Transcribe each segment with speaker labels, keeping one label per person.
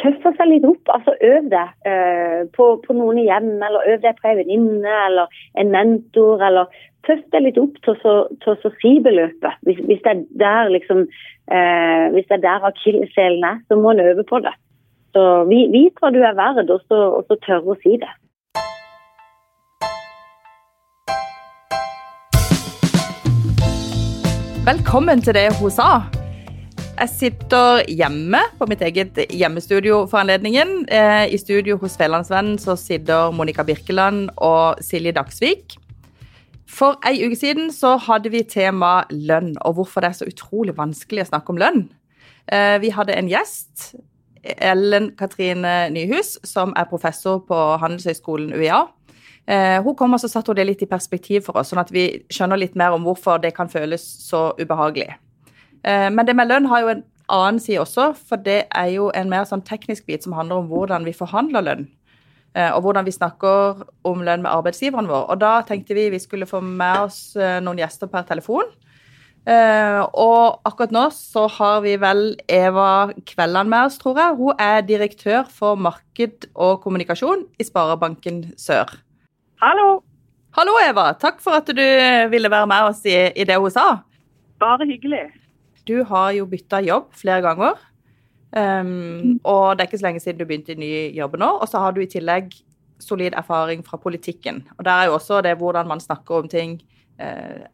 Speaker 1: tøffe seg litt opp. altså Øv deg eh, på, på, noen hjem, eller øv deg på ei venninne eller en mentor. eller Tøff deg litt opp til å si beløpet. Hvis, hvis, det er der liksom, eh, hvis det er der akilleshælen er, så må en øve på det. Så Vit hva du er verd, og så, og så tørre å si det.
Speaker 2: Velkommen til det hun sa. Jeg sitter hjemme på mitt eget hjemmestudio for anledningen. Eh, I studio hos Fjellandsvennen så sitter Monica Birkeland og Silje Dagsvik. For ei uke siden så hadde vi tema lønn, og hvorfor det er så utrolig vanskelig å snakke om lønn. Eh, vi hadde en gjest, Ellen Katrine Nyhus, som er professor på Handelshøyskolen UiA. Eh, hun kom og så satte det litt i perspektiv for oss, sånn at vi skjønner litt mer om hvorfor det kan føles så ubehagelig. Eh, men det med lønn har jo en annen side også, for det er jo en mer sånn teknisk bit som handler om hvordan vi forhandler lønn. Eh, og hvordan vi snakker om lønn med arbeidsgiveren vår. Og da tenkte vi vi skulle få med oss eh, noen gjester per telefon. Og akkurat nå så har vi vel Eva Kvelland med oss, tror jeg. Hun er direktør for marked og kommunikasjon i Sparebanken Sør.
Speaker 3: Hallo.
Speaker 2: Hallo, Eva. Takk for at du ville være med oss i, i det hun sa.
Speaker 3: Bare hyggelig.
Speaker 2: Du har jo bytta jobb flere ganger. Um, og det er ikke så lenge siden du begynte i ny jobb nå. Og så har du i tillegg solid erfaring fra politikken. Og der er jo også det hvordan man snakker om ting, eh,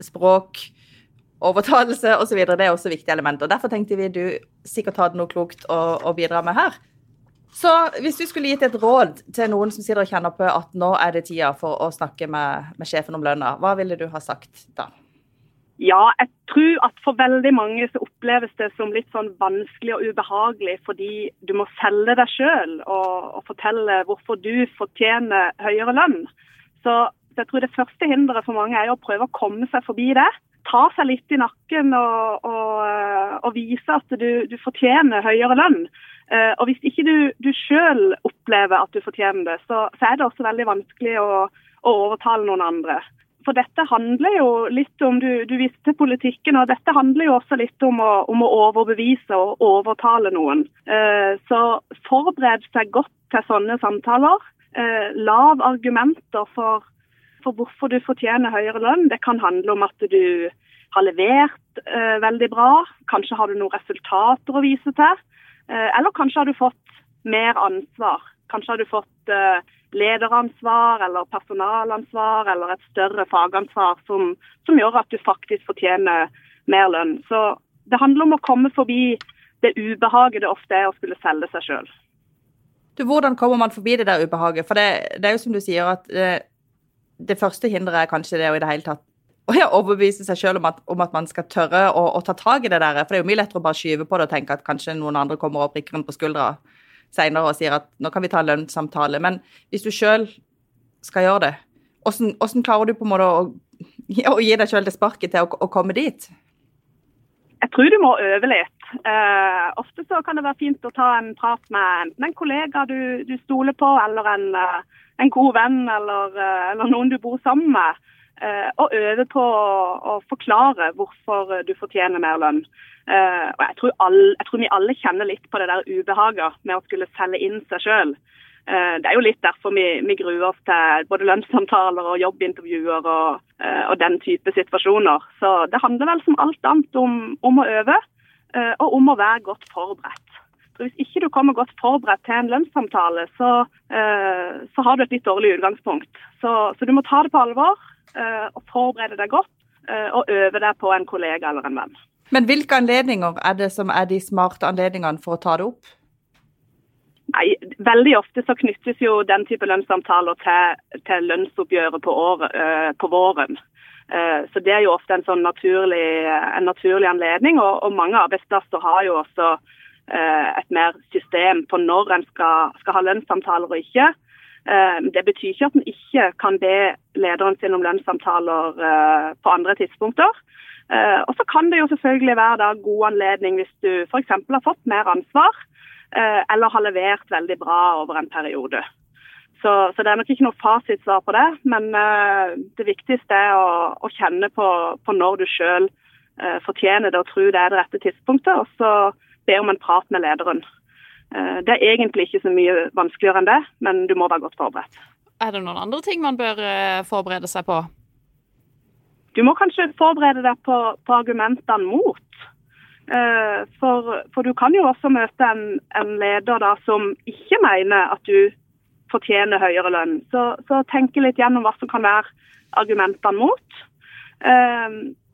Speaker 2: språk, overtalelse osv. Det er også viktige elementer. Derfor tenkte vi du sikkert hadde noe klokt å, å, bidra med her. Så hvis du skulle gitt et råd til noen som sitter og kjenner på at nå er det tida for å snakke med, med sjefen om lønna, hva ville du ha sagt da?
Speaker 3: Ja, jeg tror at for veldig mange så oppleves det som litt sånn vanskelig og ubehagelig fordi du må selge deg sjøl og, og, fortelle hvorfor du fortjener høyere lønn. Så, så jeg tror det første hinderet for mange er å prøve å komme seg forbi det. Ta seg litt i nakken og, og, og vise at du, du, fortjener høyere lønn. Uh, og hvis ikke du, du sjøl opplever at du fortjener det, så, så, er det også veldig vanskelig å, å overtale noen andre. For dette handler jo litt om du, du viste politikken, og dette handler jo også litt om å, om å overbevise og overtale noen. Eh, så forbered seg godt til sånne samtaler. Eh, lav argumenter for, for, hvorfor du fortjener høyere lønn. Det kan handle om at du har levert eh, veldig bra. Kanskje har du noen resultater å vise til. Eller kanskje har du fått mer ansvar. Kanskje har du fått lederansvar eller personalansvar eller et større fagansvar som, som, gjør at du faktisk fortjener mer lønn. Så det handler om å komme forbi det ubehaget det ofte er å skulle selge seg sjøl.
Speaker 2: Hvordan kommer man forbi det der ubehaget? For det, det er jo som du sier at det, eh, det første hinderet er kanskje det å i det hele tatt å overbevise seg sjøl om, om, at man skal tørre å, å, ta tak i det der. For det er jo mye lettere å bare skyve på det og tenke at kanskje noen andre kommer og prikker en på skuldra senere og sier at nå kan vi ta en lønnssamtale. Men hvis du sjøl skal gjøre det, hvordan, klarer du på en måte å, å gi deg sjøl det sparket til å, å, komme dit?
Speaker 3: Jeg tror du må øve litt. Uh, ofte så kan det være fint å ta en prat med enten en kollega du, du stoler på, eller en, uh, en god venn, eller, uh, eller, noen du bor sammen med. Og øve på å, å forklare hvorfor du fortjener mer lønn. Uh, og jeg tror, alle, jeg tror, vi alle kjenner litt på det der ubehaget med å skulle selge inn seg sjøl. Eh, det er jo litt derfor vi, vi, gruer oss til både lønnssamtaler og jobbintervjuer og, og, den type situasjoner. Så det handler vel som alt annet om, om å øve, og om å være godt forberedt. Så Hvis ikke du kommer godt forberedt til en lønnssamtale, så, så har du et litt dårlig utgangspunkt. Så, så, du må ta det på alvor og forberede deg godt, og øve deg på en kollega eller en venn.
Speaker 2: Men hvilke anledninger er det som er de smarte anledningene for å ta det opp?
Speaker 3: Nei, Veldig ofte så knyttes jo den type lønnssamtaler til, til lønnsoppgjøret på, år, uh, på våren. Så Det er jo ofte en sånn naturlig, en naturlig anledning. Og, og, mange arbeidsplasser har jo også et mer system på når en skal, skal ha lønnssamtaler og ikke. Det betyr ikke at en ikke kan be lederen sin om lønnssamtaler på andre tidspunkter. Og så kan det jo selvfølgelig være da god anledning hvis du f.eks. har fått mer ansvar, eller har levert veldig bra over en periode. Så, så det er nok ikke noe fasitsvar på det, men det viktigste er å, å kjenne på, på, når du sjøl fortjener det og tror det er det rette tidspunktet, og så be om en prat med lederen. Eh, det er egentlig ikke så mye vanskeligere enn det, men du må være godt forberedt.
Speaker 4: Er det noen andre ting man bør eh, forberede seg på?
Speaker 3: Du må kanskje forberede deg på, på argumentene mot. Eh, for, for, du kan jo også møte en, en leder da, som ikke mener at du fortjener høyere lønn. Så, så tenke litt gjennom hva som kan være argumentene mot.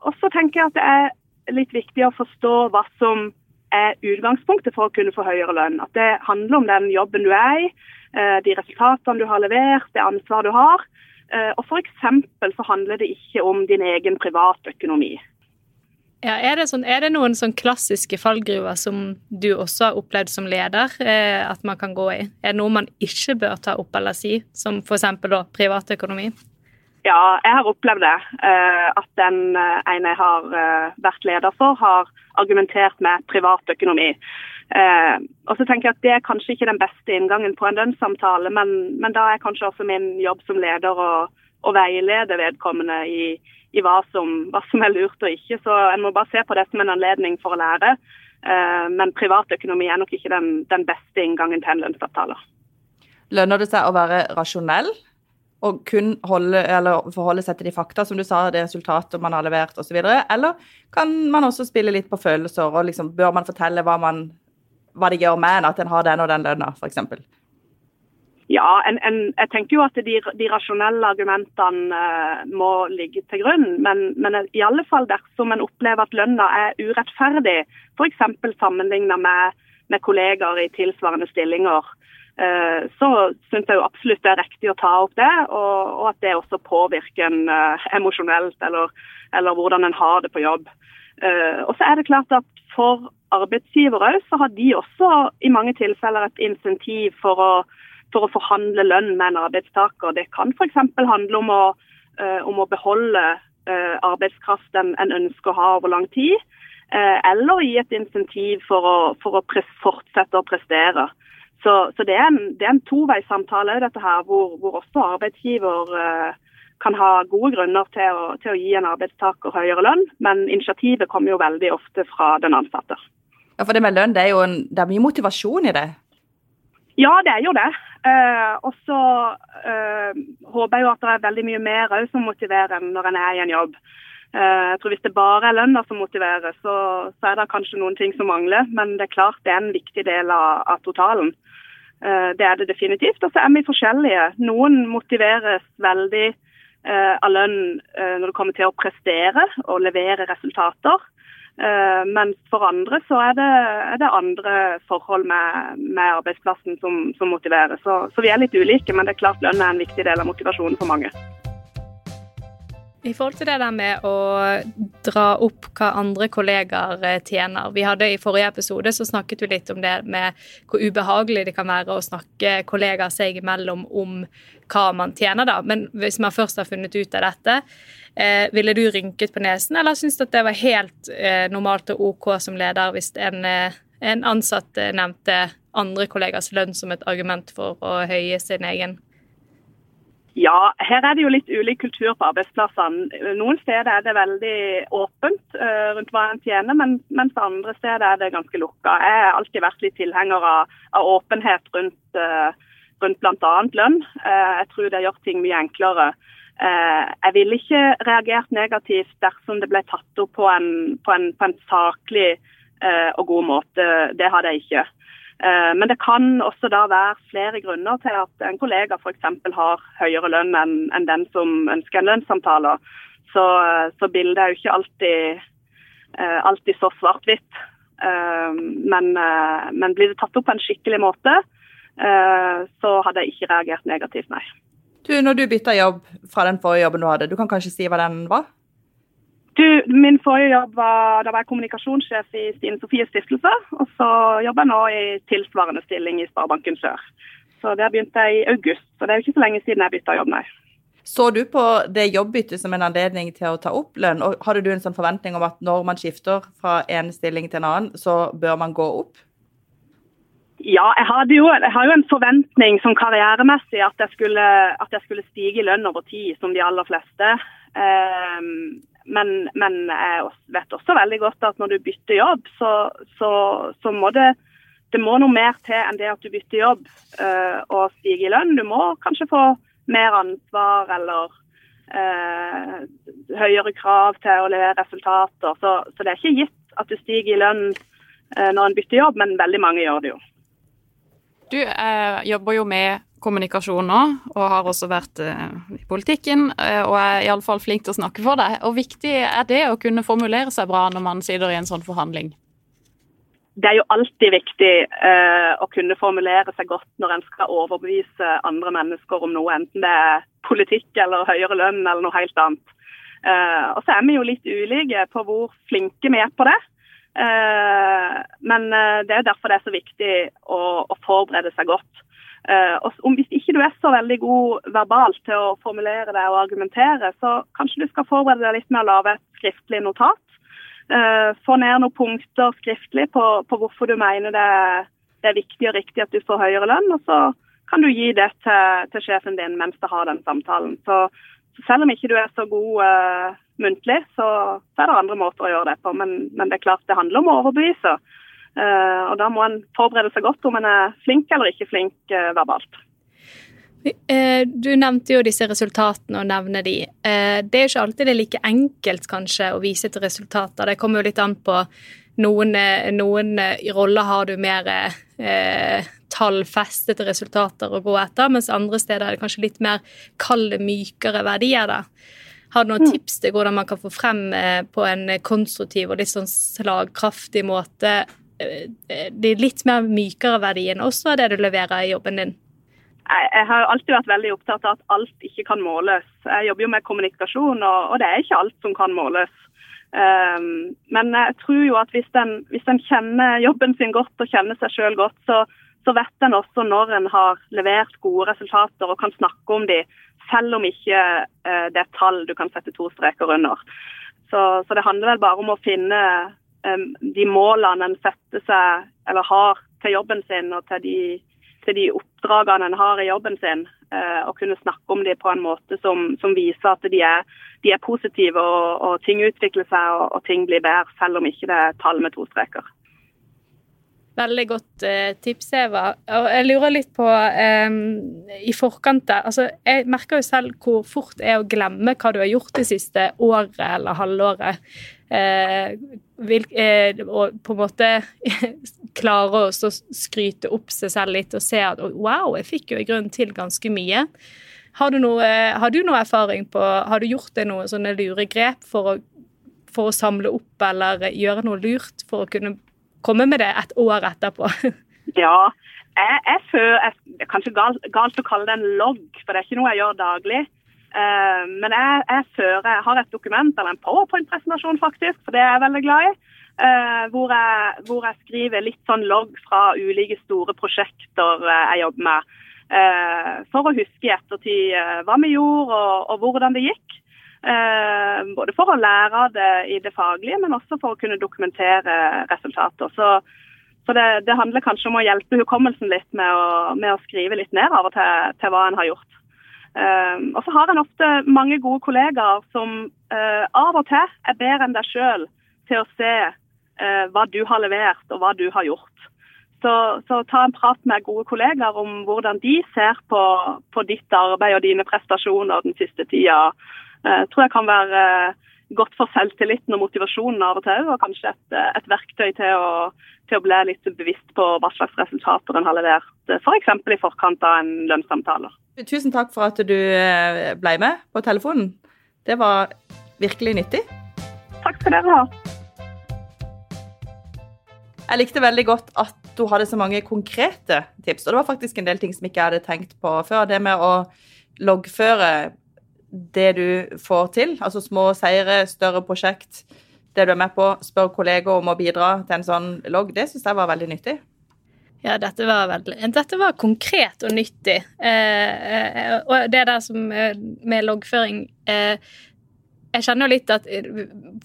Speaker 3: og så tenker jeg at det er litt viktig å forstå hva som er utgangspunktet for å kunne få høyere lønn. At det handler om den jobben du er i, eh, de resultatene du har levert, det ansvaret du har. Eh, og F.eks. så handler det ikke om din egen privatøkonomi.
Speaker 5: Ja, er, det sånn, er det noen sånn klassiske fallgruver som du også har opplevd som leder, eh, at man kan gå i? Er det noe man ikke bør ta opp eller si, som f.eks. privatøkonomi?
Speaker 3: Ja, jeg har opplevd det. Eh, at den eh, ene jeg har eh, vært leder for, har argumentert med privatøkonomi. Og så tenker jeg at Det er kanskje ikke den beste inngangen på en lønnssamtale, men, men da er kanskje også min jobb som leder å, veilede vedkommende i, i hva, som, hva, som, er lurt og ikke. Så En må bare se på det som en anledning for å lære. Men privatøkonomi er nok ikke den, den beste inngangen til en lønnsavtale.
Speaker 2: Lønner det seg å være rasjonell og kun holde, forholde seg til de fakta, som du sa, det resultatet man har levert osv.? Eller kan man også spille litt på følelser, og liksom, bør man fortelle hva, man, hva det gjør med en at en har den og den lønna, f.eks.?
Speaker 3: Ja, en, en, jeg tenker jo at de, de rasjonelle argumentene uh, må ligge til grunn. Men, men, i alle fall dersom en opplever at lønna er urettferdig, f.eks. sammenlignet med, med kollegaer i tilsvarende stillinger, Eh, så syns jeg jo absolutt det er riktig å ta opp det, og, og at det også påvirker en uh, emosjonelt, eller, eller, hvordan en har det på jobb. Uh, og så er det klart at For arbeidsgivere så har de også i mange tilfeller et insentiv for å, for å forhandle lønn med en arbeidstaker. Det kan f.eks. handle om å, uh, om å beholde arbeidskraft en, en, ønsker å ha over lang tid, eller gi et insentiv for å, for å fortsette å prestere. Så, så det er en, det en toveissamtale dette her, hvor, hvor også arbeidsgiver uh, kan ha gode grunner til å, til å, gi en arbeidstaker høyere lønn, men initiativet kommer jo veldig ofte fra den ansatte.
Speaker 2: Ja, For det med lønn, det er jo en, det er mye motivasjon i det?
Speaker 3: Ja, det er jo det. Uh, og så uh, håper jeg jo at det er veldig mye mer som motiverer enn når en er i en jobb. Jeg tror Hvis det bare er lønna som motiverer, så, så, er det kanskje noen ting som mangler. Men det er klart det er en viktig del av, av totalen. Eh, det er det definitivt. Og så er vi forskjellige. Noen motiveres veldig eh, av lønn eh, når det kommer til å prestere og levere resultater. Mens for andre så er det, er det andre forhold med, med arbeidsplassen som, som motiverer. Så, så vi er litt ulike, men det er klart lønn er en viktig del av motivasjonen for mange.
Speaker 5: I forhold til det der med å dra opp hva andre kollegaer eh, tjener. Vi hadde I forrige episode så snakket vi litt om det med hvor ubehagelig det kan være å snakke kollegaer seg imellom om hva man tjener, da. Men hvis man først har funnet ut av dette, eh, ville du rynket på nesen, eller syntes at det var helt eh, normalt og OK som leder hvis en, eh, en ansatt eh, nevnte andre kollegers lønn som et argument for å høye sin egen?
Speaker 3: Ja, her er det jo litt ulik kultur på arbeidsplassene. Noen steder er det veldig åpent uh, rundt hva en tjener, men, mens andre steder er det ganske lukka. Jeg har alltid vært litt tilhenger av, av åpenhet rundt, uh, rundt bl.a. lønn. Uh, jeg tror det gjør ting mye enklere. jeg ville ikke reagert negativt dersom det ble tatt opp på en, på en, på en saklig og god måte. Det hadde jeg ikke. Eh, men det kan også da være flere grunner til at en kollega f.eks. har høyere lønn enn den som ønsker en lønnssamtale. Så, så bildet er jo ikke alltid, eh, alltid så svart-hvitt. Eh, men, men, blir det tatt opp på en skikkelig måte, så hadde jeg ikke reagert negativt, nei.
Speaker 2: Du, når du bytta jobb fra den forrige jobben du hadde, du kan kanskje si hva den var?
Speaker 3: Du, min forrige jobb var da var jeg kommunikasjonssjef i Stine Sofies stiftelse. Og så jobber jeg nå i tilsvarende stilling i Sparebanken Sør. Så Der begynte jeg i august, så det er jo ikke så lenge siden jeg bytta jobb, nei.
Speaker 2: Så du på det jobbbyttet som en anledning til å ta opp lønn, og hadde du en sånn forventning om at når man skifter fra en stilling til en annen, så bør man gå opp?
Speaker 3: Ja, jeg, jo, jeg har jo en forventning som karrieremessig at jeg skulle, at jeg skulle stige i lønn over tid, som de aller fleste. Um, men, men, jeg vet også veldig godt at når du bytter jobb, så, så, så må det, det må noe mer til enn det at du bytter jobb uh, og stiger i lønn. Du må kanskje få mer ansvar eller uh, høyere krav til å levere resultater. Så, så, det er ikke gitt at du stiger i lønn uh, når en bytter jobb, men veldig mange gjør det jo.
Speaker 4: Du jobber jo med kommunikasjon nå, og har også vært i politikken, og er iallfall flink til å snakke for deg. Og viktig er det å kunne formulere seg bra når man sitter i en sånn forhandling?
Speaker 3: det er jo alltid viktig eh, å kunne formulere seg godt når en skal overbevise andre mennesker om noe, enten det er politikk eller høyere lønn eller noe helt annet. Eh, og så er vi jo litt ulike på hvor flinke vi er på det. Uh, men det er derfor det er så viktig å, å forberede seg godt. og Hvis ikke du er så veldig god verbalt til å formulere deg og argumentere, så kanskje du skal forberede deg litt med å lage et skriftlig notat få ned noen punkter skriftlig på, på hvorfor du mener det, det, er viktig og riktig at du får høyere lønn. Og så kan du gi det til, til sjefen din mens du har den samtalen. Så, selv om ikke du er så god uh, muntlig, så, så, er det andre måter å gjøre det på. Men, men det er klart det handler om å overbevise. Uh, og da må en forberede seg godt om en er flink eller ikke flink verbalt.
Speaker 5: Eh, du nevnte jo disse resultatene og nevner de. Det er jo ikke alltid det er like enkelt kanskje å vise til resultater. Det kommer jo litt an på noen, eh, noen roller har du mer eh, tallfestede resultater å gå etter, mens andre steder er det kanskje litt mer kalde, mykere verdier. da. Har du noen mm. tips til hvordan man kan få frem på en konstruktiv og litt sånn slagkraftig måte de litt mer mykere verdiene også av det du leverer i jobben din?
Speaker 3: Jeg har alltid vært veldig opptatt av at alt ikke kan måles. Jeg jobber jo med kommunikasjon, og, det er ikke alt som kan måles. Um, men jeg tror jo at hvis en, hvis en, kjenner jobben sin godt og kjenner seg sjøl godt, så, så, vet en også når en har levert gode resultater og kan snakke om de, selv om ikke uh, det er tall du kan sette to streker under. Så, så det handler vel bare om å finne um, de målene en setter seg eller har til jobben sin og til de til de oppdragene en har i jobben sin, eh, og kunne snakke om dem på en måte som, som viser at de er, de er positive og, og, ting utvikler seg og, og, ting blir bedre, selv om ikke det er tall med to streker.
Speaker 5: Veldig godt eh, tips, Eva. Og jeg lurer litt på eh, i forkant der altså, Jeg merker jo selv hvor fort det er å glemme hva du har gjort det siste året eller halvåret. Eh, vil, eh, og på en måte klare å skryte opp seg selv litt og se at wow, jeg fikk jo i grunnen til ganske mye. Har du noe, har du noe erfaring på Har du gjort deg noen sånne lure grep for å, for å samle opp eller gjøre noe lurt for å kunne komme med det et år etterpå?
Speaker 3: Ja, jeg, jeg føler Det er kanskje galt, galt, å kalle det en logg, for det er ikke noe jeg gjør daglig. Uh, men jeg, jeg, fører, jeg har et dokument, eller en powerpoint-presentasjon faktisk, for det er jeg veldig glad i. Uh, hvor, jeg, hvor, jeg, skriver litt sånn logg fra ulike store prosjekter uh, jeg jobber med. for å huske i ettertid hva vi gjorde og, og hvordan det gikk. Eh, både for å lære det i det faglige, men også for å kunne dokumentere resultater. Så, så det, det, handler kanskje om å hjelpe hukommelsen litt med å, med å skrive litt ned av og til, til hva en har gjort. Uh, og så har en ofte mange gode kollegaer som uh, av og til er bedre enn deg sjøl til å se hva du har levert og hva du har gjort. Så, så, ta en prat med gode kollegaer om hvordan de ser på, på ditt arbeid og dine prestasjoner den siste tida. Eh, tror jeg kan være eh, godt for selvtilliten og motivasjonen av og til, og kanskje et, eh, et verktøy til å, til å, bli litt bevisst på hva slags resultater en har levert, f.eks. For i forkant av en lønnssamtale.
Speaker 2: Tusen takk for at du ble med på telefonen. Det var virkelig nyttig.
Speaker 3: Takk skal dere ha.
Speaker 2: Jeg likte veldig godt at du hadde så mange konkrete tips. Og det var faktisk en del ting som ikke jeg hadde tenkt på før. Det med å loggføre det du får til, altså små seire, større prosjekt, det du er med på, spør kollegaer om å bidra til en sånn logg, det syns jeg var veldig nyttig.
Speaker 5: Ja, dette var, veldig, dette var konkret og nyttig. Eh, eh, og det der som eh, med loggføring eh, Jeg kjenner jo litt at eh,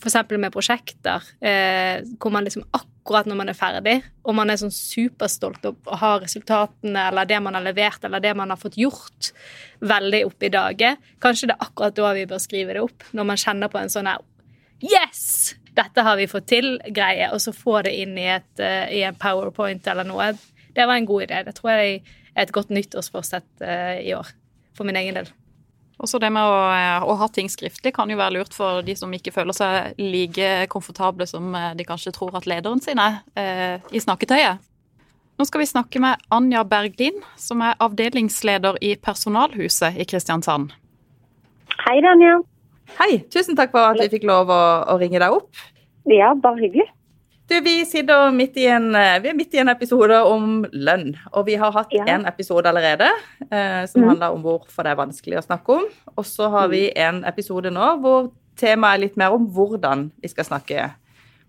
Speaker 5: f.eks. med prosjekter eh, hvor man liksom akkurat når man er ferdig, og man er sånn superstolt og har resultatene eller det man har levert eller det man har fått gjort, veldig opp i dagen. Kanskje det er akkurat da vi bør skrive det opp, når man kjenner på en sånn her Yes! dette har vi fått til-greie, og så få det inn i, et, uh, i, en powerpoint eller noe. Det var en god idé. Det tror jeg er et godt nyttårsforsett uh, i år, for min egen del.
Speaker 4: Også det med å, å, ha ting skriftlig kan jo være lurt for de som ikke føler seg like komfortable som de kanskje tror at lederen sin er eh, i snakketøyet. Nå skal vi snakke med Anja Berglin, som er avdelingsleder i Personalhuset i Kristiansand.
Speaker 1: Hei, Anja.
Speaker 2: Hei. Tusen takk for at vi fikk lov å, å ringe deg opp.
Speaker 1: Ja, bare hyggelig.
Speaker 2: Du, vi sitter midt i, en, vi er midt i en episode om lønn. Og vi har hatt ja. en episode allerede eh, som mm. handler om hvorfor det er vanskelig å snakke om. Og så har vi mm. en episode nå hvor temaet er litt mer om hvordan vi skal snakke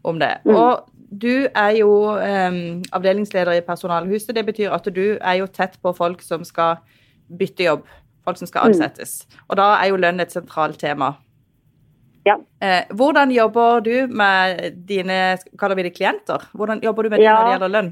Speaker 2: om det. Mm. Og du er jo eh, avdelingsleder i Personalhuset. Det betyr at du er jo tett på folk som skal bytte jobb. Folk som skal mm. ansettes. Og da er jo lønn et sentralt tema.
Speaker 1: Ja.
Speaker 2: Eh, hvordan jobber du med dine kaller vi det klienter? Hvordan jobber du med ja. når det gjelder lønn?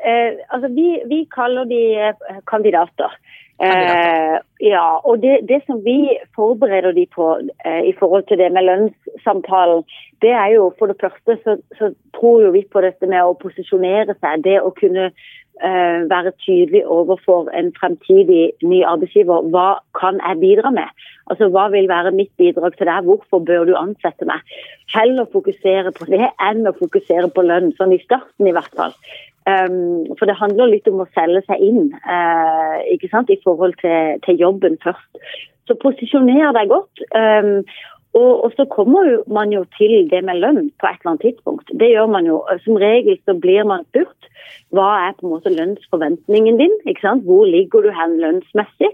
Speaker 1: Eh, altså vi, vi, kaller de eh, kandidater. kandidater. Eh, ja, og det, det, som vi forbereder de på eh, i forhold til det med lønnssamtalen, det er jo for det første så, så tror jo vi på dette med å posisjonere seg. Det å kunne uh, være tydelig overfor en fremtidig ny arbeidsgiver. Hva kan jeg bidra med? Altså, Hva vil være mitt bidrag til deg? Hvorfor bør du ansette meg? Heller fokusere på det enn å fokusere på lønn, sånn i starten i hvert fall. Um, for det handler litt om å selge seg inn uh, ikke sant, i forhold til, til, jobben først. Så posisjoner deg godt. Um, og, og, så kommer man jo til det med lønn på et eller annet tidspunkt. Det gjør man jo. Som regel så blir man spurt hva er på en måte lønnsforventningen din? ikke sant? Hvor ligger du hen lønnsmessig?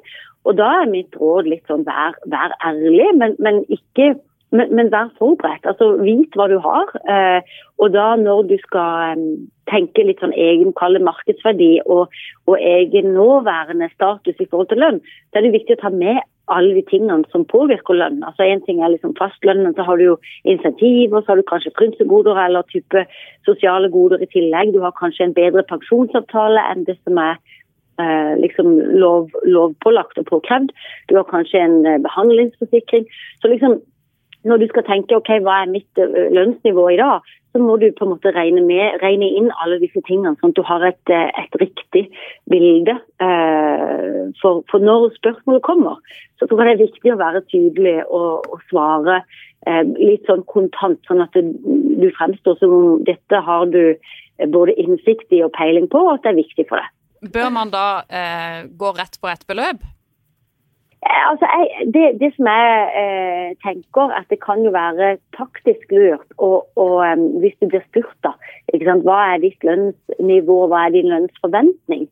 Speaker 1: Og da er mitt råd litt sånn vær, vær ærlig, men, men ikke men, men, vær forberedt. altså Vit hva du har. Eh, og da når du skal um, tenke litt sånn egen markedsverdi og, og, egen nåværende status i forhold til lønn, så er det viktig å ta med alle de tingene som påvirker lønn. Altså Én ting er liksom fastlønnen, så har du jo insentiver, så har du kanskje frynsegoder eller type sosiale goder i tillegg. Du har kanskje en bedre pensjonsavtale enn det som er eh, liksom lov, lovpålagt og påkrevd. Du har kanskje en eh, behandlingsforsikring. Så liksom når du skal tenke ok, hva er mitt eh, lønnsnivå i dag, så må du på en måte regne, med, regne inn alle disse tingene, sånn at du har et, eh, et riktig bilde. Eh, for, for, når spørsmålet kommer, så tror jeg det er viktig å være tydelig og, og svare eh, litt sånn kontant, sånn at det, du fremstår som om dette har du både innsikt i og peiling på, og at det er viktig for deg.
Speaker 4: Bør man da eh, gå rett på et beløp?
Speaker 1: Eh, altså, jeg, det, det, som jeg eh, tenker, at det kan jo være taktisk lurt og, og um, hvis du blir spurt da, hva er ditt lønnsnivå, hva er din lønnsforventning,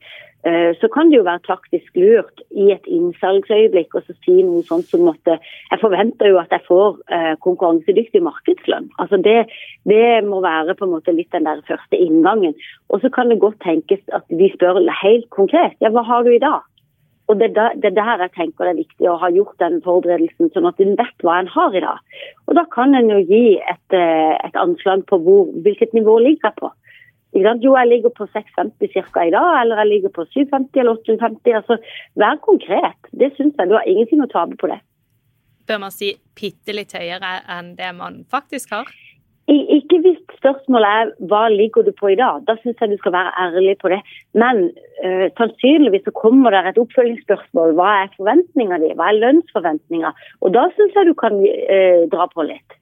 Speaker 1: uh, så kan det jo være taktisk lurt i et innsalgsøyeblikk å si noe sånt som at jeg forventer jo at jeg får uh, konkurransedyktig markedslønn. Altså det, det, må være på en måte litt den der første inngangen. Og så kan det godt tenkes at vi spør helt konkret ja, hva har du i dag? Og det er, der jeg tenker det er viktig å ha gjort den forberedelsen, sånn at en vet hva en har i dag. Og da kan en jo gi et, eh, et anslag på hvor, hvilket nivå ligger jeg på. Jo, jeg ligger på 650 ca. i dag, eller jeg ligger på 750 eller 850. Altså, vær konkret. Det syns jeg. Du har ingenting å tape på det.
Speaker 5: Bør man si bitte litt høyere enn det man faktisk har?
Speaker 1: Ikke hvis spørsmålet er hva ligger du på i dag. Da syns jeg du skal være ærlig på det. Men uh, sannsynligvis så kommer det et oppfølgingsspørsmål. Hva er forventninga di? Hva er lønnsforventninga? Og da syns jeg du kan uh, dra på litt.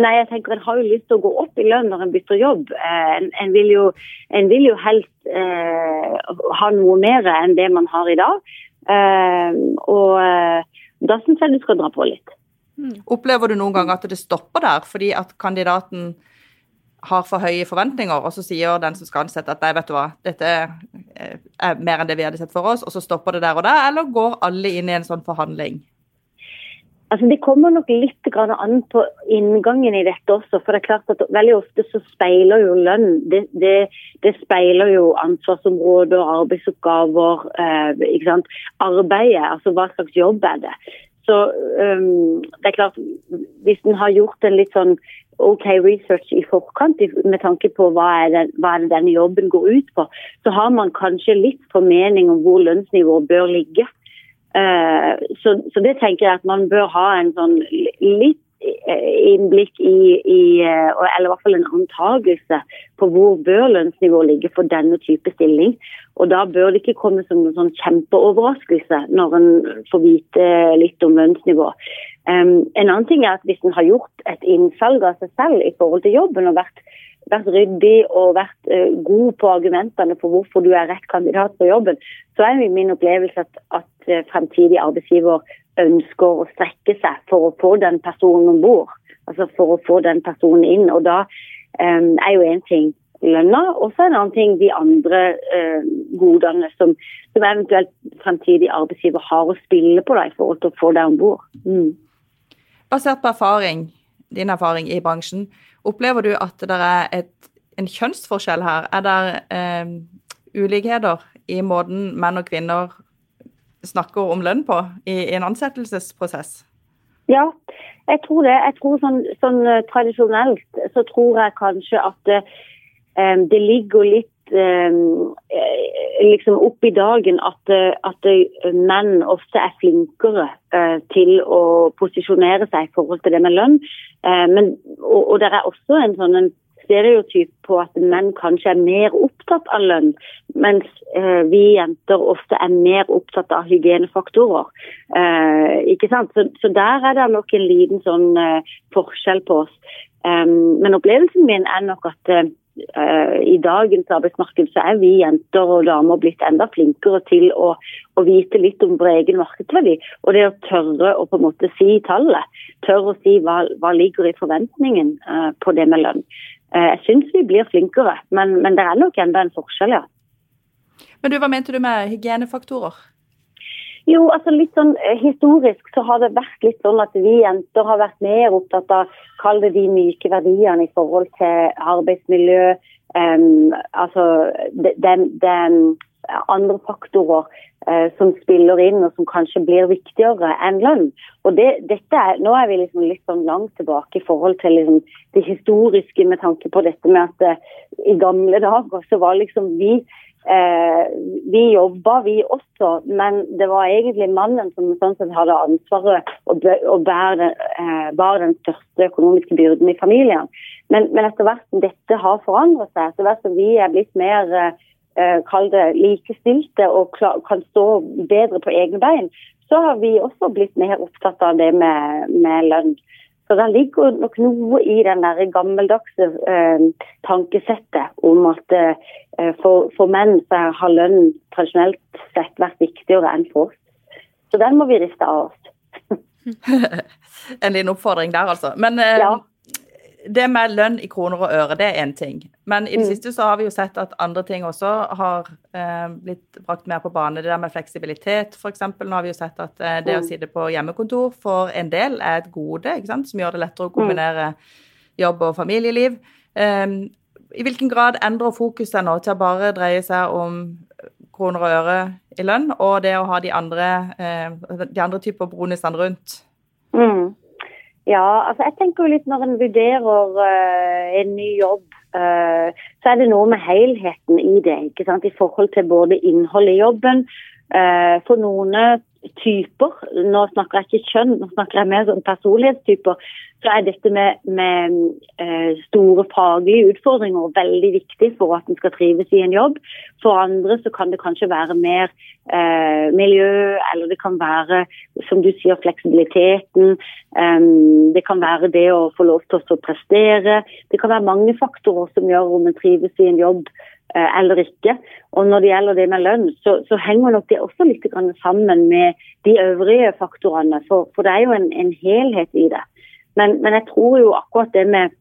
Speaker 1: Nei, jeg tenker En har jo lyst til å gå opp i lønn når en bytter jobb. Uh, en, en, vil jo, en, vil jo, helst ha noe mer enn det man har i dag. og da syns jeg du skal dra på litt.
Speaker 2: Opplever du noen gang at det stopper der, fordi at kandidaten har for høye forventninger, og så sier den som skal ansette at nei, vet du hva, dette er mer enn det vi hadde sett for oss, og så stopper det der og der, eller går alle inn i en sånn forhandling?
Speaker 1: Altså, Det kommer nok litt an på inngangen i dette også. for det er klart at Veldig ofte så speiler jo lønn det, det, det speiler jo ansvarsområder, arbeidsoppgaver, eh, ikke sant? arbeidet. Altså hva slags jobb er det. Så um, det er klart, hvis en har gjort en litt sånn OK research i forkant med tanke på hva er, det, hva er denne jobben går ut på, så har man kanskje litt formening om hvor lønnsnivået bør ligge. Uh, så, så, det tenker jeg at man bør ha en sånn litt innblikk i, i, eller i hvert fall en antakelse på hvor bør lønnsnivået ligge for denne type stilling. Og da bør det ikke komme som en sånn kjempeoverraskelse når en får vite litt om lønnsnivå. Um, en annen ting er at hvis en har gjort et innsalg av seg selv i forhold til jobben og vært, vært ryddig og vært uh, god på argumentene for hvorfor du er rett kandidat på jobben, så er jo min opplevelse at, at uh, fremtidig arbeidsgiver ønsker å strekke seg for å få den personen om bord. Altså for å få den personen inn. Og da um, er jo én ting lønna, og så en annen ting de andre uh, godene som, som, eventuelt fremtidig arbeidsgiver har å spille på da, i forhold til å få deg om bord. Mm.
Speaker 2: Basert på erfaring, din erfaring i bransjen, opplever du at det er et, en kjønnsforskjell her? Er det eh, ulikheter i måten menn og kvinner snakker om lønn på i, i en ansettelsesprosess?
Speaker 1: Ja, jeg tror det. Jeg tror sånn, sånn Tradisjonelt så tror jeg kanskje at um, det ligger litt liksom opp i dagen at, at menn ofte er flinkere til å posisjonere seg i forhold til det med lønn. Men, og, og det er også en sånn en stereotyp på at menn kanskje er mer opptatt av lønn, mens eh, vi jenter ofte er mer opptatt av hygienefaktorer. Eh, ikke sant? Så, så, der er det nok en liten sånn eh, forskjell på oss. Um, men opplevelsen min er nok at i dagens arbeidsmarked så er vi jenter og damer blitt enda flinkere til å, å vite litt om vår egen markedsverdi. Og det å tørre å på en måte si tallet. Tørre å si hva, hva ligger i forventningen uh, på det med lønn. Uh, jeg syns vi blir flinkere, men, men det er nok enda en forskjell, ja.
Speaker 2: Men du, Hva mente du med hygienefaktorer?
Speaker 1: Jo, altså litt sånn eh, Historisk så har det vært litt sånn at vi jenter har vært mer opptatt av kall det de myke verdiene i forhold til arbeidsmiljø. Um, altså den, den andre faktorer eh, som spiller inn, og som kanskje blir viktigere enn lønn. Og det, er, Nå er vi liksom litt sånn langt tilbake i forhold til liksom det historiske med tanke på dette med at eh, i gamle dager så var liksom vi eh, Vi jobba, vi også, men det var egentlig mannen som sånn sett hadde ansvaret og, og den, eh, bar den største økonomiske byrden i familien. Men, men etter hvert som dette har forandret seg, etter hvert som vi er blitt mer eh, Eh, kall det likestilte og kan stå bedre på egne bein, så har vi også blitt mer opptatt av det med, med lønn. Så det ligger nok noe i den der gammeldagse eh, tankesettet om at eh, for, for, menn så har lønn tradisjonelt sett vært viktigere enn for oss. Så den må vi riste av oss.
Speaker 2: en liten oppfordring der, altså. Men eh, ja det med lønn i kroner og øre, det er én ting. Men i det mm. siste så har vi jo sett at andre ting også har eh, blitt brakt mer på bane. Det der med fleksibilitet, f.eks. Nå har vi jo sett at eh, det å mm. sitte på hjemmekontor for en del er et gode, ikke sant? som gjør det lettere å mm. kombinere jobb og familieliv. Eh, I hvilken grad endrer fokuset nå til å bare dreie seg om kroner og øre i lønn, og det å ha de andre, eh, de andre typer bonusene rundt?
Speaker 1: Mm. Ja, altså jeg tenker jo litt når en vurderer uh, en ny jobb, uh, så er det noe med helheten i det. ikke sant? I forhold til både innholdet i jobben. Uh, for noen typer, nå snakker jeg ikke kjønn, nå snakker jeg mer om personlighetstyper, så er dette med, med eh, store faglige utfordringer veldig viktig for at en skal trives i en jobb. For andre så kan det kanskje være mer eh, miljø, eller det kan være, som du sier, fleksibiliteten. Eh, det kan være det å få lov til å prestere. Det kan være mange faktorer som gjør om en trives i en jobb Eh, eller ikke. Og når det gjelder det med lønn, så, så henger nok det også litt sammen med de øvrige faktorene. For, for det er jo en, en, helhet i det. Men, men, jeg tror jo akkurat det med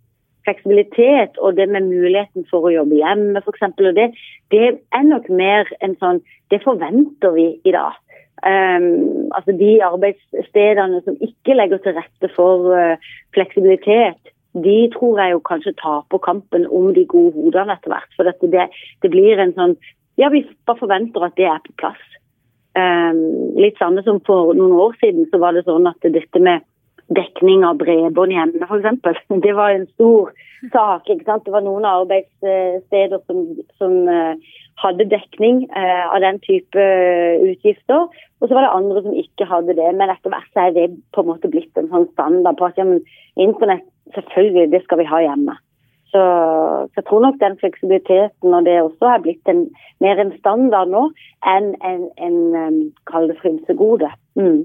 Speaker 1: fleksibilitet og det med muligheten for å jobbe hjemme f.eks. Det, det er nok mer en sånn Det forventer vi i dag. Um, altså De arbeidsstedene som ikke legger til rette for uh, fleksibilitet, de tror jeg jo kanskje taper kampen om de gode hodene etter hvert. For det, det, blir en sånn Ja, vi bare forventer at det er på plass. Um, litt samme som for noen år siden, så var det sånn at dette med dekning av bredbånd hjemme, f.eks. Det var en stor sak. ikke sant? Det var noen arbeidssteder som, som hadde dekning av den type utgifter. Og så var det andre som ikke hadde det. Men etter hvert så er det på en måte blitt en sånn standard på at ja, men internett, selvfølgelig, det skal vi ha hjemme. Så, så, jeg tror nok den fleksibiliteten og det også er blitt en, mer en standard nå enn en, en, en kall det frynsegode. Mm.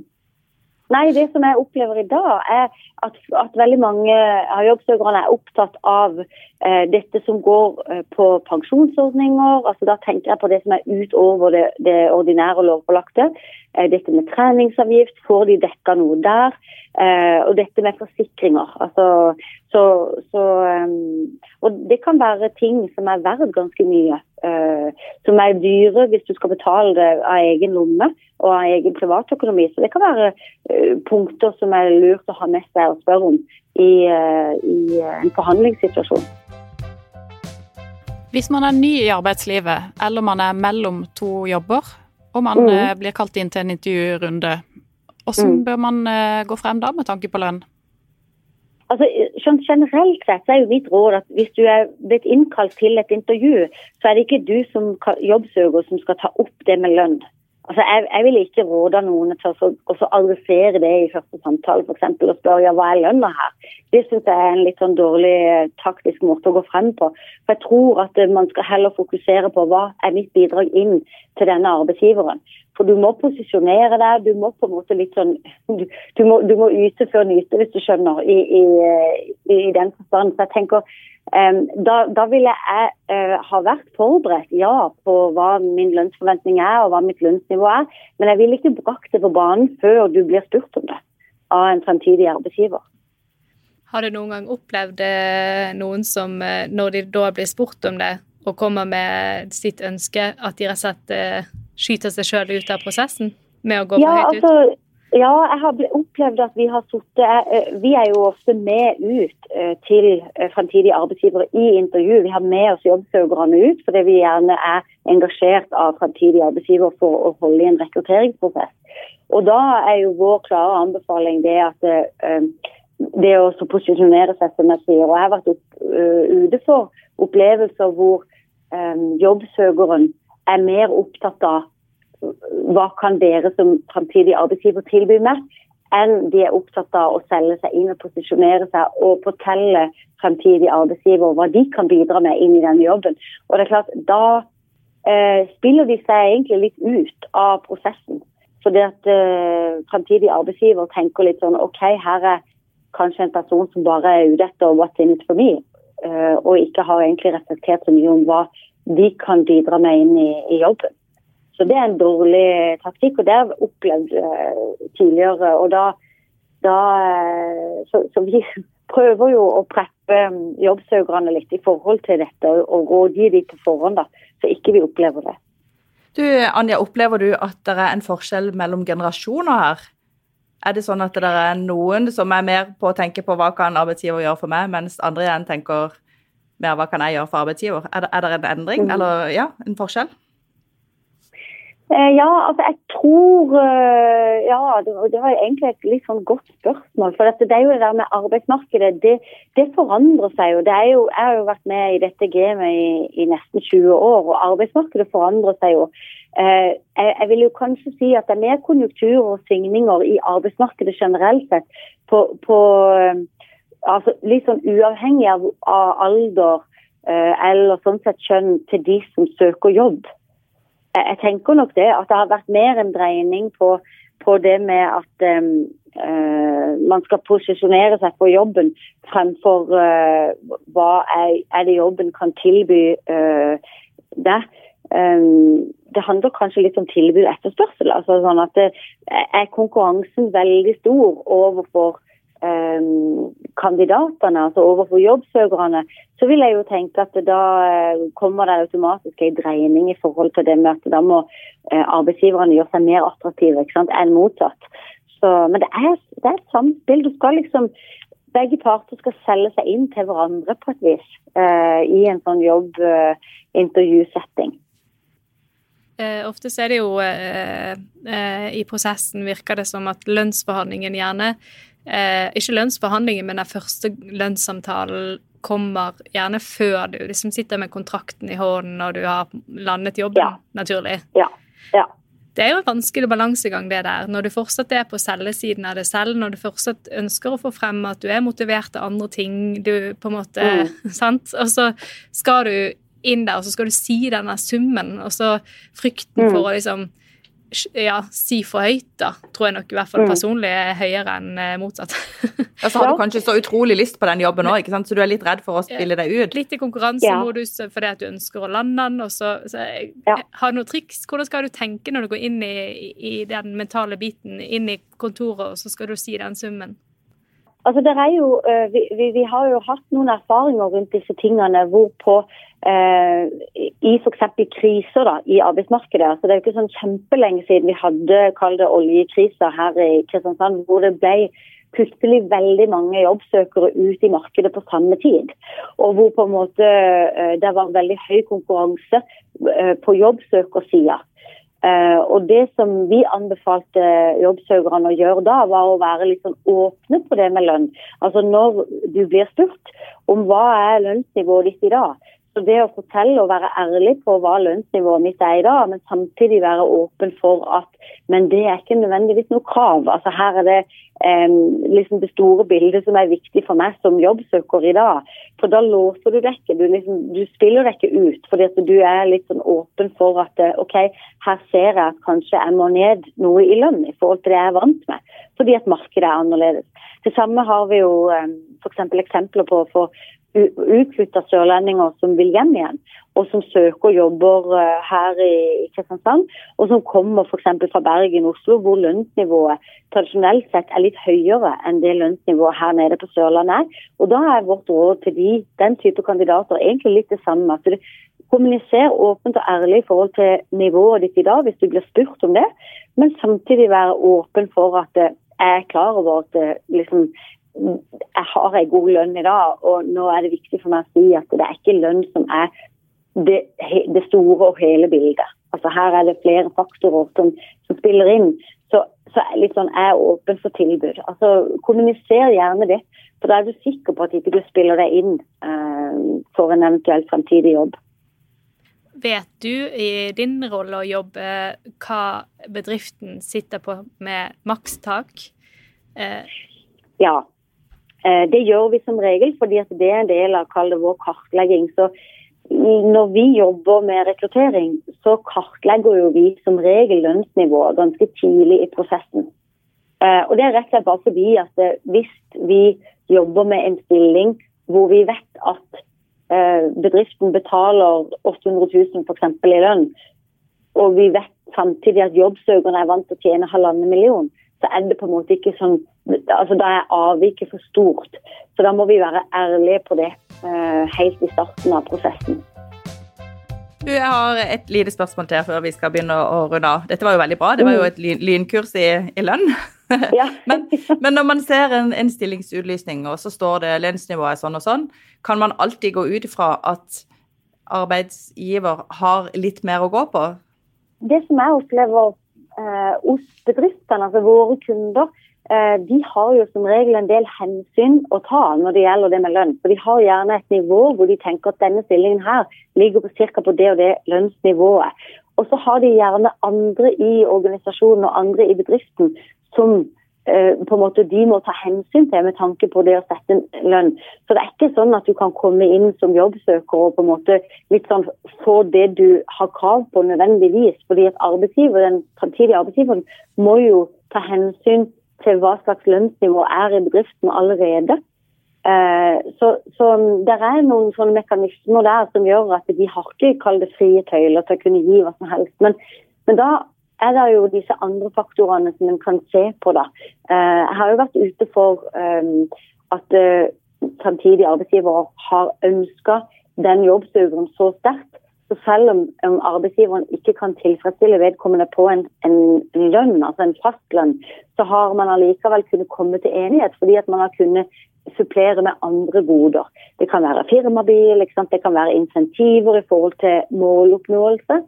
Speaker 1: Nei, det som jeg opplever i dag, er at, at veldig mange av jobbsøkerne er opptatt av eh, dette som går eh, på pensjonsordninger. altså Da tenker jeg på det som er utover det, det ordinære lovpålagte. Eh, dette med treningsavgift, får de dekka noe der? Eh, og dette med forsikringer. Altså, så, så, um, og det kan være ting som er verdt ganske mye. Uh, som er dyre hvis du skal betale det av egen lomme og av egen privatøkonomi. Så det kan være uh, punkter som er lurt å ha med seg og spørre om i, uh, i en forhandlingssituasjon.
Speaker 4: Hvis man er ny i arbeidslivet, eller man er mellom to jobber, og man mm. blir kalt inn til en intervjurunde, hvordan mm. bør man gå frem da med tanke på lønn?
Speaker 1: Altså, sånn Generelt sett er jo mitt råd at hvis du er blitt innkalt til et intervju, så er det ikke du som jobbsøker som skal ta opp det med lønn. Altså, jeg, jeg vil ikke råde noen til å adressere det i første samtale eksempel, og spørre ja, hva er lønna her. Det syns jeg er en litt sånn dårlig eh, taktisk måte å gå frem på. For Jeg tror at eh, man skal heller fokusere på hva er mitt bidrag inn til denne arbeidsgiveren. For du må posisjonere deg. Du må på en måte litt sånn Du, du, må, du må, yte før nyte, hvis du skjønner, i, i, i den forstand. Så jeg tenker da, da, ville jeg uh, ha vært forberedt, ja, på hva min lønnsforventning er og hva mitt lønnsnivå er. Men jeg ville ikke brakt det på banen før du blir spurt om det av en fremtidig arbeidsgiver.
Speaker 5: Har du noen gang opplevd eh, noen som, eh, når de da blir spurt om det, og kommer med sitt ønske, at de rett og slett skyter seg sjøl ut av prosessen med å gå ja, for høyt ut? Altså,
Speaker 1: ja, jeg har opplevd at vi har sittet eh, Vi er jo ofte med ut eh, til eh, fremtidige arbeidsgivere i intervju. Vi har med oss jobbsøkerne ut fordi vi gjerne er engasjert av fremtidige arbeidsgivere for å holde i en rekrutteringsprosess. Og da er jo vår klare anbefaling det at det å posisjonere seg, som jeg sier. Og jeg har vært ute for opplevelser hvor jobbsøkeren er mer opptatt av hva kan dere som framtidig arbeidsgiver tilby meg, enn de er opptatt av å selge seg inn og posisjonere seg og fortelle fremtidige arbeidsgiver hva de kan bidra med inn i den jobben. Og det er klart, Da eh, spiller de seg egentlig litt ut av prosessen. Fordi at eh, fremtidig arbeidsgiver tenker litt sånn OK, her er kanskje en person som bare er ute etter what's in it for me, eh, og ikke har egentlig reflektert så mye om hva de kan bidra med inn i, i jobben. Så det er en dårlig taktikk, og det har jeg opplevd uh, tidligere. Og da, da uh, så, så, vi prøver jo å preppe um, jobbsøkerne litt i forhold til dette, og rådgi de på forhånd, da, så ikke vi opplever det.
Speaker 2: Du, Anja, opplever du at det er en forskjell mellom generasjoner her? Er det sånn at det er noen som er mer på å tenke på hva kan arbeidsgiver gjøre for meg, mens andre igjen tenker mer hva kan jeg gjøre for arbeidsgiver? Er det, er det en endring, mm. eller ja, en forskjell?
Speaker 1: Eh, ja, altså jeg tror eh, Ja, det var egentlig et litt sånn godt spørsmål. For det er jo det der med arbeidsmarkedet, det, det forandrer seg jo. jo. Jeg har jo vært med i dette gamet i, i, nesten 20 år, og arbeidsmarkedet forandrer seg jo. Eh, jeg, jeg, vil jo kanskje si at det er mer konjunkturer og svingninger i arbeidsmarkedet generelt sett på, på altså litt sånn uavhengig av, av alder eller sånn sett kjønn til de som søker jobb. Jeg, tenker nok det, at det har vært mer en dreining på, på det med at um, uh, man skal posisjonere seg for jobben fremfor uh, hva er, er, det jobben kan tilby uh, deg. Um, det handler kanskje litt om tilbud og etterspørsel. altså sånn at det, Er konkurransen veldig stor overfor Ehm, kandidatene, altså overfor jobbsøkerne, så vil jeg jo tenke at da eh, kommer det automatisk en dreining i forhold til det med at da må eh, arbeidsgiverne gjøre seg mer attraktive ikke sant, enn motsatt. Så, men det er, det er, et samspill. Du skal liksom Begge parter skal selge seg inn til hverandre på et vis eh, i en sånn jobbintervjusetting.
Speaker 5: Eh, eh, ofte så er det jo i prosessen virker det som at lønnsforhandlingen gjerne eh, Ikke lønnsforhandlingen, men den første lønnssamtalen kommer gjerne før du liksom sitter med kontrakten i hånden og du har landet jobben,
Speaker 1: Ja.
Speaker 5: naturlig.
Speaker 1: Ja. ja.
Speaker 5: Det er jo en vanskelig balansegang, det der. Når du fortsatt er på selgesiden av det selv, når du fortsatt ønsker å få frem at du er motivert av andre ting, du på en måte Sant? Og så skal du inn der, og så skal du si denne summen, og så frykten for å liksom ja, si for høyt, da, tror jeg nok i hvert fall personlig er høyere enn eh, motsatt.
Speaker 2: Ja, så har du kanskje så utrolig lyst på den jobben òg, så du er litt redd for å spille deg ut.
Speaker 5: Litt i konkurransemodus fordi at du ønsker å lande den. og så, så jeg,
Speaker 1: Ja.
Speaker 5: Har du noen triks? Hvordan skal du tenke når du går inn i, i den mentale biten, inn i kontoret, og så skal du si den summen?
Speaker 1: Altså, jo, eh, vi, vi, vi har jo hatt noen erfaringer rundt disse tingene hvorpå eh, i f.eks. kriser da, i arbeidsmarkedet. Altså, det er jo ikke sånn kjempelenge siden vi hadde kall det oljekriser her i Kristiansand, hvor det ble plutselig veldig mange jobbsøkere ut i markedet på samme tid. Og hvor på en måte eh, det var veldig høy konkurranse eh, på jobbsøkersida. Eh, og det som vi anbefalte jobbsøkerne å gjøre da, var å være litt sånn åpne på det med lønn. Altså når du blir spurt om hva er lønnsnivået ditt i dag. Så det å fortelle og være ærlig på hva lønnsnivået mitt er i dag, men samtidig være åpen for at men det er ikke nødvendigvis noe krav. Altså Her er det eh, liksom det store bildet som er viktig for meg som jobbsøker i dag. For da låser du deg ikke. Du, liksom, du spiller deg ikke ut. fordi at du er litt sånn åpen for at eh, OK, her ser jeg at kanskje jeg må ned noe i lønn i forhold til det jeg er vant med. Fordi at markedet er annerledes. Det samme har vi jo eh, f.eks. eksempler på for utflytta sørlendinger som vil hjem igjen, og som søker jobber eh, her i Kristiansand, og som kommer f.eks. fra Bergen Oslo, hvor lønnsnivået tradisjonelt sett er litt høyere enn det lønnsnivået her nede på Sørlandet er. Og da er vårt råd til de, den type kandidater egentlig litt det samme. du Kommuniser åpent og ærlig i forhold til nivået ditt i dag, hvis du blir spurt om det, men samtidig være åpen for at eh, jeg er klar over at eh, liksom, jeg har en god lønn i dag, og nå er det viktig for meg å si at det er ikke lønn som er det, det store og hele bildet. Altså Her er det flere faktorer som, som spiller inn. Så, så er litt sånn, jeg er åpen for tilbud. Altså Kommuniser gjerne det, for da er du sikker på at ikke du spiller deg inn eh, for en eventuell fremtidig jobb.
Speaker 5: Vet du i din rolle å jobbe hva bedriften sitter på med makstak? Eh,
Speaker 1: Ja, det gjør vi som regel fordi det er en del av vår kartlegging. Så når vi jobber med rekruttering, så kartlegger vi som regel lønnsnivået ganske tidlig i prosessen. Eh, Og det er rett og slett bare fordi at eh, hvis vi jobber med en stilling hvor vi vet at eh, bedriften betaler 800 000 f.eks. i lønn, og vi vet samtidig at jobbsøkerne er vant til å tjene halvannen million, så er det på en måte ikke sånn altså Da er avviket for stort. Så da må vi være ærlige på det eh, helt i starten av prosessen.
Speaker 2: Du, jeg har et lite spørsmål til før vi skal begynne å runde av. Dette var jo veldig bra. Det var jo et lynkurs i, i lønn.
Speaker 1: Ja.
Speaker 2: men, men når man ser en, en stillingsutlysning, og så står det lønnsnivået sånn og sånn, kan man alltid gå ut ifra at arbeidsgiver har litt mer å gå på?
Speaker 1: Det som jeg opplever eh, bedriftene, altså våre kunder, eh, de har jo som regel en del hensyn å ta når det gjelder det med lønn. For de har gjerne et nivå hvor de tenker at denne stillingen her ligger på ca. på det og det lønnsnivået. Og så har de gjerne andre i organisasjonen og andre i bedriften som på en måte de må ta hensyn til med tanke på det å sette en lønn. Så det er ikke sånn at du kan komme inn som jobbsøker og på en måte litt sånn få det du har krav på nødvendigvis. Fordi at arbeidsgiver, den framtidige arbeidsgiveren må jo ta hensyn til hva slags lønnsnivå er i bedriften allerede. Eh, så, så det er noen sånne mekanismer der som gjør at de har ikke kall det frie tøyler til å kunne gi hva som helst. Men, men da er det jo disse andre faktorene som en kan se på. da. Eh, jeg har jo vært ute for eh, at eh, samtidig arbeidsgiver har ønska den jobbsøkeren så sterkt. Så selv om, arbeidsgiveren ikke kan tilfredsstille vedkommende på en, en, lønn, altså en fastlønn, så har man allikevel kunnet komme til enighet fordi at man har kunnet supplere med andre goder. Det kan være firmabil, det kan være insentiver i forhold til måloppnåelse.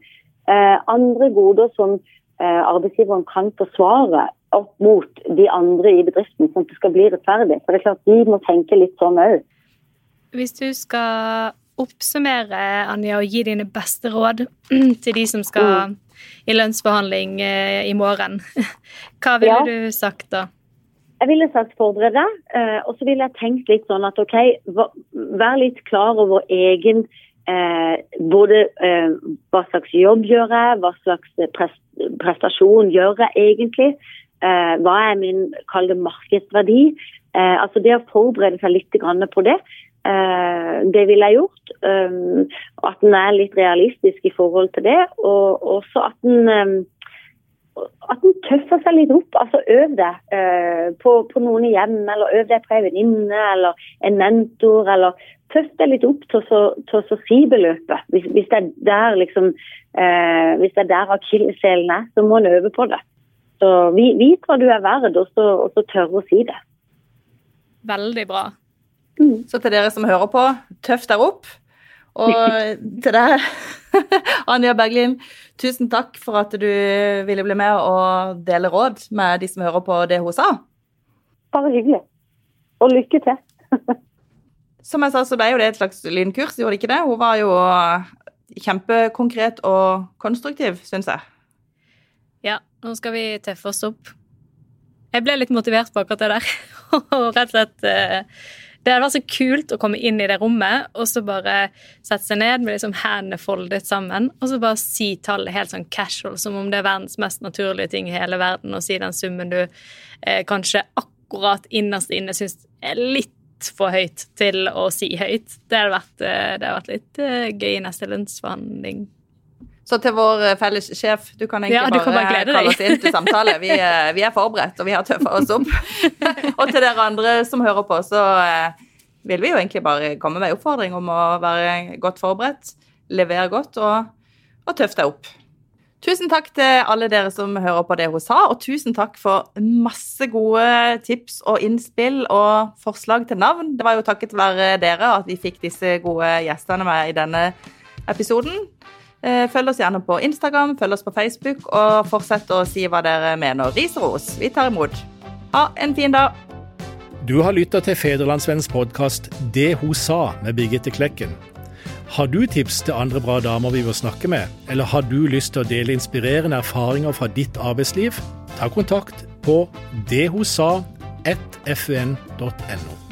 Speaker 1: Eh, andre goder som eh, arbeidsgiveren kan forsvare opp mot de andre i bedriften, sånn at det skal bli rettferdig. For det er klart, De må tenke litt sånn òg.
Speaker 5: Hvis du skal oppsummere, Anja, og gi dine beste råd til de som skal mm. i lønnsforhandling eh, i morgen, hva ville ja. du sagt da?
Speaker 1: Jeg ville sagt forbered deg, eh, og så ville jeg tenkt litt sånn at OK, vær litt klar over egen eh, både eh, hva slags jobb gjør jeg, hva slags prestasjon gjør jeg egentlig. Eh, hva er min kall det markedsverdi? Eh, altså Det å forberede seg litt på det, eh, det ville jeg gjort. at en er litt realistisk i forhold til det, og også at en at en tøffer seg litt opp. altså Øv deg eh, på, på, noen hjem, eller øv deg på ei venninne eller en mentor. eller Tøff deg litt opp til å si beløpet. Hvis, hvis, det er der liksom, eh, hvis det er der akilleshælen er, så må en øve på det. Så Vit hva du er verd, og så, og så tørre å si det.
Speaker 5: Veldig bra.
Speaker 2: Mm. Så til dere som hører på, tøff der opp. Og til deg, Anja Berglin, tusen takk for at du ville bli med og dele råd med de som hører på det hun sa.
Speaker 1: Bare hyggelig. Og lykke til.
Speaker 2: Som jeg sa, så ble jo det et slags lynkurs, gjorde det ikke det? Hun var jo kjempekonkret og konstruktiv, syns jeg.
Speaker 5: Ja, nå skal vi tøffe oss opp. Jeg ble litt motivert på akkurat det der. Og rett og slett eh, det hadde vært så kult å komme inn i det rommet og så bare sette seg ned med liksom hendene foldet sammen og så bare si tallet helt sånn casual, som om det er verdens mest naturlige ting i hele verden, og si den summen du eh, kanskje akkurat innerst inne syns er litt for høyt til å si høyt. Det hadde vært, eh, det hadde vært litt uh, gøy i neste lønnsforhandling.
Speaker 2: Så til vår eh, felles sjef, du kan egentlig ja, bare, bare kalle oss inn til samtale. Vi, eh, vi er forberedt, og vi har tøffa oss opp. og til dere andre som hører på, så eh, vil vi jo egentlig bare komme med en oppfordring om å være godt forberedt, levere godt og, og tøffe deg opp. Tusen takk til alle dere som hører på det hun sa, og tusen takk for masse gode tips og innspill og forslag til navn. Det var jo takket være dere at vi fikk disse gode gjestene med i denne episoden. Eh, følg oss gjerne på Instagram, følg oss på Facebook, og fortsett å si hva dere mener. Ris og ros. Vi tar imot. Ha en fin dag.
Speaker 6: Du har lytta til Federlandsvennens podkast 'Det hun sa' med Birgitte Klekken. Har du tips til andre bra damer vi bør snakke med, eller har du lyst til å dele inspirerende erfaringer fra ditt arbeidsliv? Ta kontakt på dethosa1fun.no.